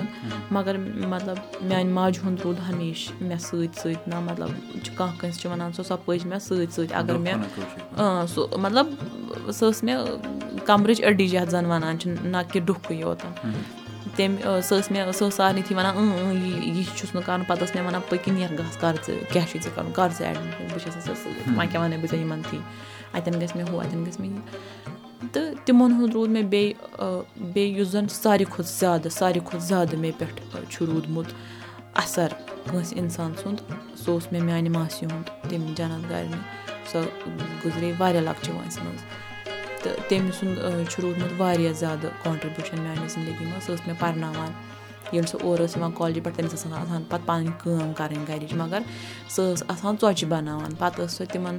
مگر مطلب میٛانہِ ماجہِ ہُنٛد روٗد ہمیشہِ مےٚ سۭتۍ سۭتۍ نہ مطلب چھُ کانٛہہ کٲنٛسہِ چھِ وَنان سۄ سۄ پٔچ مےٚ سۭتۍ سۭتۍ۔ اگر مےٚ سُہ مطلب سۄ ٲس مےٚ کَمرٕچ أڈِج یَتھ زَن وَنان چھِ نہ کہِ ڈُکھٕے یوت تٔمۍ سۄ ٲس مےٚ سۄ ٲس سارنٕے تھی وَنان اۭں یہِ یہِ چھُس نہٕ کَرُن پَتہٕ ٲس مےٚ وَنان پٔکِو نیرٕ گژھ کَر ژٕ کیٛاہ چھُے ژےٚ کَرُن کَر ژٕ اٮ۪ڈمِشَن بہٕ چھَس ژےٚ سۭتۍ وۄنۍ کیٛاہ وَنَے بہٕ ژےٚ یِمَن تھی اَتٮ۪ن گژھِ مےٚ ہُہ اَتٮ۪ن گژھِ مےٚ یہِ تہٕ تِمَن ہُنٛد روٗد مےٚ بیٚیہِ بیٚیہِ یُس زَن ساروی کھۄتہٕ زیادٕ ساروی کھۄتہٕ زیادٕ مےٚ پٮ۪ٹھ چھُ روٗدمُت اَثر کٲنٛسہِ اِنسان سُنٛد سُہ اوس مےٚ میٛانہِ ماسہِ ہُنٛد تٔمۍ جنت گَرنہِ سۄ گُزرے واریاہ لۄکچہِ وٲنٛسہِ منٛز تہٕ تٔمۍ سُنٛد چھُ روٗدمُت واریاہ زیادٕ کانٹرٛبیوٗشَن میٛانہِ زندگی منٛز سۄ ٲس مےٚ پَرناوان ییٚلہِ سۄ اورٕ ٲس یِوان کالجہِ پٮ۪ٹھ تٔمِس ٲس آسان آسان پَتہٕ پَنٕنۍ کٲم کَرٕنۍ گَرِچ مگر سۄ ٲس آسان ژۄچہِ بَناوان۔ پَتہٕ ٲس سۄ تِمَن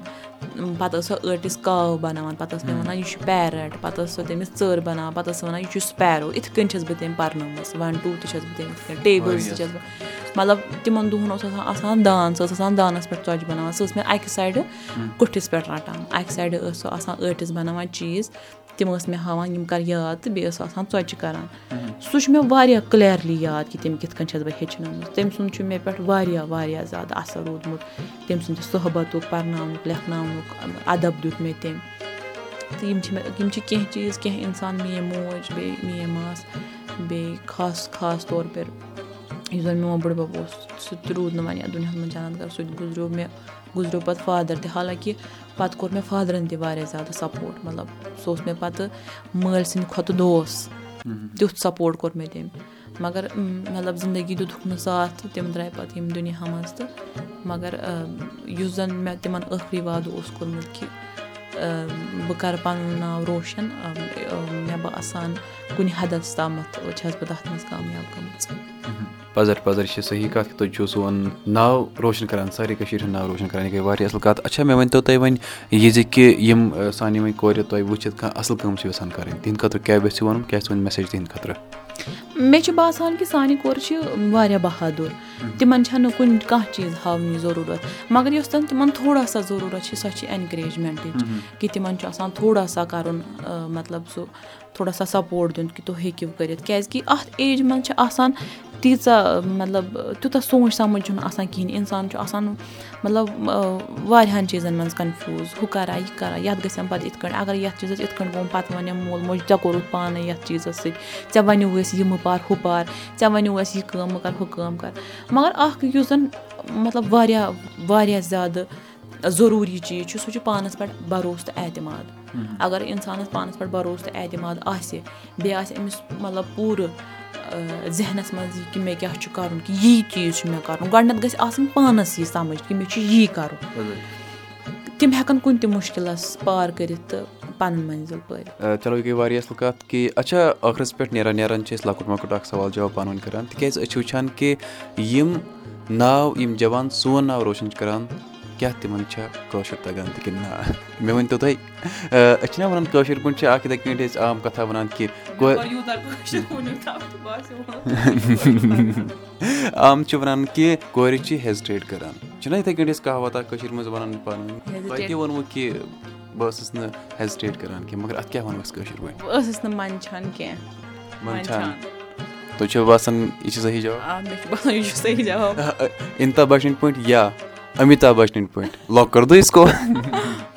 پَتہٕ ٲس سۄ ٲٹِس کاو بَناوان پَتہٕ ٲس مےٚ وَنان یہِ چھُ پیرَٹ پَتہٕ ٲس سۄ تٔمِس ژٔر بَناوان پَتہٕ ٲس سۄ وَنان یہِ چھُ سٕپیرو یِتھ کٔنۍ چھَس بہٕ تٔمۍ پَرنٲومٕژ۔ وَن ٹوٗ تہِ چھَس بہٕ تٔمِس یِتھ کٔنۍ ٹیبٕلز تہِ چھَس بہٕ۔ مطلب تِمَن دۄہَن اوس آسان آسان دان سۄ ٲس آسان دانَس پٮ۪ٹھ ژۄچہِ بَناوان سۄ ٲس مےٚ اَکہِ سایڈٕ کُٹھِس پٮ۪ٹھ رَٹان۔ اَکہِ سایڈٕ ٲس سۄ آسان ٲٹِس بَناوان چیٖز تِم ٲسۍ مےٚ ہاوان یِم کَر یاد تہٕ بیٚیہِ ٲس آسان ژۄچہِ کَران. سُہ چھُ مےٚ واریاہ کٕلیرلی یاد کہِ تٔمۍ کِتھ کٔنۍ چھَس بہٕ ہیٚچھنٲومٕژ. تٔمۍ سُنٛد چھُ مےٚ پٮ۪ٹھ واریاہ واریاہ زیادٕ اَثر روٗدمُت. تٔمۍ سُنٛد صحبتُک پَرناونُک لیکھناونُک اَدب دیُت مےٚ تٔمۍ. تہٕ یِم چھِ مےٚ یِم چھِ کینٛہہ چیٖز کینٛہہ اِنسان میٛٲنۍ موج بیٚیہِ میٛٲنۍ ماس بیٚیہِ خاص خاص طور پَر یُس زَن میون بٕڈبَب اوس سُہ تہِ روٗد نہٕ وۄنۍ یَتھ دُنیاہَس منٛز جنت گَر سُہ تہِ گُزریو مےٚ گُزریو پَتہٕ فادَر تہِ حالانکہِ پَتہٕ کوٚر مےٚ فادرَن تہِ واریاہ زیادٕ سَپوٹ مطلب سُہ اوس مےٚ پَتہٕ مٲلۍ سٕنٛدِ کھۄتہٕ دوس تیُتھ سَپوٹ کوٚر مےٚ تٔمۍ۔ مگر مطلب زندگی دیُتُکھ نہٕ ساتھ تہٕ تِم درٛاے پَتہٕ ییٚمہِ دُنیاہ منٛز تہٕ مگر یُس زَن مےٚ تِمَن ٲخری وادٕ اوس کوٚرمُت کہِ بہٕ کَرٕ پَنُن ناو روشَن مےٚ باسان کُنہِ حَدَس تامَتھ چھَس بہٕ تَتھ منٛز کامیاب گٔمٕژ
پَزر یہِ چھِ صحیح کَتھ تُہۍ چھِو سون ناو روشَن کَران سارے کٔشیٖرِ ہُنٛد روشَن کَران یہِ گٔے واریاہ اَصٕل کَتھ اچھا مےٚ ؤنۍتو تُہۍ وۄنۍ یہِ زِ کہِ یِم سانہِ وۄنۍ کورِ تۄہہِ وٕچھِتھ کانٛہہ اَصٕل کٲم چھِ یَژھان کَرٕنۍ تِہِنٛدِ خٲطرٕ کیٛاہ گژھِ وَنُن کیٛاہ چھِ وۄنۍ مٮ۪سیج تِہِنٛدِ خٲطرٕ
مےٚ چھُ باسان کہِ سانہِ کورِ چھِ واریاہ بہادُر تِمَن چھَنہٕ کُنہِ کانٛہہ چیٖز ہاونٕچ ضروٗرت مگر یۄس زَن تِمَن تھوڑا سا ضروٗرت چھِ سۄ چھِ اٮ۪نکریجمٮ۪نٛٹٕچ کہِ تِمَن چھُ آسان تھوڑا سا کَرُن مطلب سُہ تھوڑا سا سَپوٹ دیُن کہِ تُہۍ ہیٚکِو کٔرِتھ کیٛازِکہِ اَتھ ایجہِ منٛز چھِ آسان تیٖژاہ مطلب تیوٗتاہ سونٛچ سَمٕجھ چھُنہٕ آسان کِہیٖنۍ اِنسان چھُ آسان مطلب واریاہَن چیٖزَن منٛز کَنفیوٗز ہُہ کَرا یہِ کَرا یَتھ گژھٮ۪م پَتہٕ یِتھ کٔنۍ اگر یَتھ چیٖزَس یِتھ کٔنۍ گوٚو پَتہٕ وَنٮ۪م مول موج ژےٚ کوٚرُتھ پانَے یَتھ چیٖزَس سۭتۍ ژےٚ وَنیو أسۍ یہِ مہٕ پَر ہُہ پَر ژےٚ وَنیو اَسہِ یہِ کٲم مہٕ کَر ہُہ کٲم کَر۔ مگر اَکھ یُس زَن مطلب واریاہ واریاہ زیادٕ ضٔروٗری چیٖز چھُ سُہ چھُ پانَس پٮ۪ٹھ بروسہٕ تہٕ اعتماد اگر اِنسانَس پانَس پٮ۪ٹھ بروسہٕ تہٕ اعتماد آسہِ بیٚیہِ آسہِ أمِس مطلب پوٗرٕ ذہنَس منٛز یہِ کہِ مےٚ کیٛاہ چھُ کَرُن کہِ یی چیٖز چھُ مےٚ کَرُن۔ گۄڈنٮ۪تھ گژھِ آسٕنۍ پانَس یہِ سَمٕجھ کہِ مےٚ چھُ یی کَرُن۔ تِم ہٮ۪کَن کُنہِ تہِ مُشکِلَس پار کٔرِتھ تہٕ پَنٕنۍ مٔنزِل پٲرِتھ
چلو یہِ گٔے واریاہ اَصٕل کَتھ کہِ اچھا ٲخرَس پٮ۪ٹھ نیران نیران چھِ أسۍ لۄکُٹ مۄکُٹ اَکھ سوال جواب پانہٕ ؤنۍ کَران۔ تِکیٛازِ أسۍ چھِ وٕچھان کہِ یِم ناو یِم جوان سون ناو روشَن چھِ کَران کیٛاہ تِمَن چھا کٲشُر تَگان تہِ کِنہٕ نہ مےٚ ؤنۍتو تُہۍ أسۍ چھِنہ وَنان کٲشِر پٲٹھۍ چھِ اَکھ یِتھَے کٔنۍ أسۍ عام کَتھا وَنان کہِ عام چھِ وَنان کہِ کورِ چھِ ہٮ۪زِٹیٹ کَران چھِنہ یِتھَے کٔنۍ أسۍ کہاوتہ کٔشیٖرِ منٛز وَنان پانہٕ ؤنۍ تۄہہِ تہِ ووٚنوُ کہِ بہٕ ٲسٕس نہٕ ہٮ۪زِٹیٹ کَران کینٛہہ مگر اَتھ کیٛاہ وَنو أسۍ کٲشِر پٲٹھۍ
بہٕ ٲسٕس نہٕ منٛدچھان کینٛہہ
منٛدچھان تۄہہِ چھُو باسان یہِ چھِ صحیح جواب اِنتا بَچنٕنۍ پٲٹھۍ یا امیٖتا بَچنٕنۍ پٲٹھۍ لۄک کٔر دٔے سکو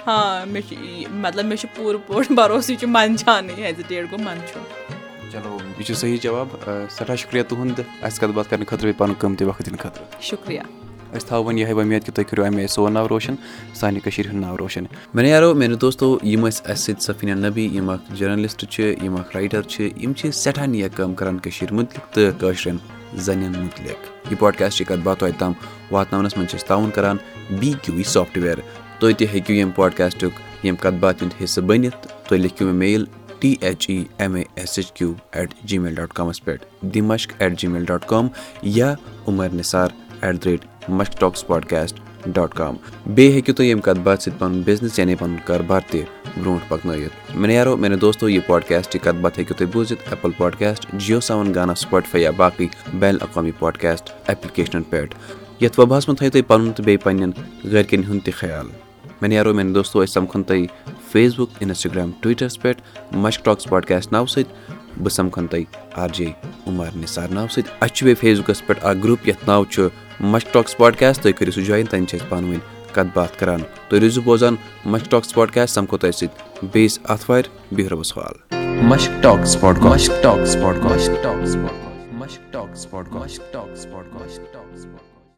ہاں مےٚ چھُ مطلب مےٚ چھُ پوٗرٕ پٲٹھۍ بروسہٕ یہِ چھُ منٛدچھانٕے ہٮ۪زِٹیٹ گوٚو منٛدچھُن
چلو یہِ چھُ صحیح جواب سٮ۪ٹھاہ شُکریہ تُہُنٛد اَسہِ کَتھ باتھ کَرنہٕ خٲطرٕ بیٚیہِ پَنُن قۭمتی وقت دِنہٕ خٲطرٕ
شُکریہ
أسۍ تھاوو یِہوٚے وۄمید کہِ تُہۍ کٔرِو اَمے سون ناو روشَن سانہِ کٔشیٖرِ ہُنٛد ناو روشَن مےٚ یارو میانہِ دوستو یِم ٲسۍ اَسہِ سۭتۍ سفیٖنا نبی یِم اَکھ جٔرنَلِسٹ چھِ یِم اَکھ رایٹَر چھِ یِم چھِ سٮ۪ٹھاہ نیک کٲم کَران کٔشیٖرِ مُتعلِق تہٕ کٲشرٮ۪ن زَنٮ۪ن مُتعلِق یہِ پاڈکاسٹٕچ کَتھ باتھ توتہِ تام واتناونَس منٛز چھِ أسۍ تعاوُن کَران بی کیوٗ وی سافٹوِیَر تُہۍ تہِ ہیٚکِو ییٚمہِ پاڈکاسٹُک ییٚمہِ کَتھ باتھِ ہُنٛد حِصہٕ بٔنِتھ تُہۍ لیکھِو مےٚ mail T H E M A S H Q at gmail dot کامَس پٮ۪ٹھ دِ at G mail dot com یا Umar Nisar at the rate Mashq talks podcast dot com بیٚیہِ ہیٚکِو تُہۍ ییٚمہِ کَتھ باتھِ سۭتۍ پَنُن بِزنِس یعنی پَنُن کاربار تہِ برونٛٹھ پَکنٲیِتھ مےٚ یارو میانہِ دوستو یہِ پاڈکاسٹ کَتھ باتھ ہیٚکِو تُہۍ بوٗزِتھ ایپٕل پاڈکاسٹ جِیو سیوَن گانا سُپاٹفاے یا باقٕے بین الاقوامی پاڈکاسٹ ایپلِکیشنَن پٮ۪ٹھ یَتھ وبہَس منٛز تھٲیِو تُہۍ پَنُن تہٕ بیٚیہِ پنٕنٮ۪ن گرِکٮ۪ن ہُنٛد تہِ خیال مےٚ نیرو میانہِ دوستو أسۍ سَمکھن تۄہہِ فیس بُک اِنسٹاگرام ٹُوِٹرَس پٮ۪ٹھ مشک ٹاکٕس پاڈکاسٹ ناوٕ سۭتۍ بہٕ سَمکھن تۄہہِ آر جے عُمر نثار ناوٕ سۭتۍ اَسہِ چھُ بیٚیہِ فیس بُکَس پٮ۪ٹھ اکھ گرُپ یَتھ ناو چھُ مشک ٹاکٕس پاڈکاسٹ تُہۍ کٔرِو سُہ جویِن تَتٮ۪ن چھِ أسۍ پانہٕ ؤنۍ کَتھ باتھ کران تُہۍ روٗزِو بوزان مشک ٹاکٕس پاڈکاسٹ سَمکھو تۄہہِ سۭتۍ بیٚیِس آتھوارِ بِہِو رۄبَس حوال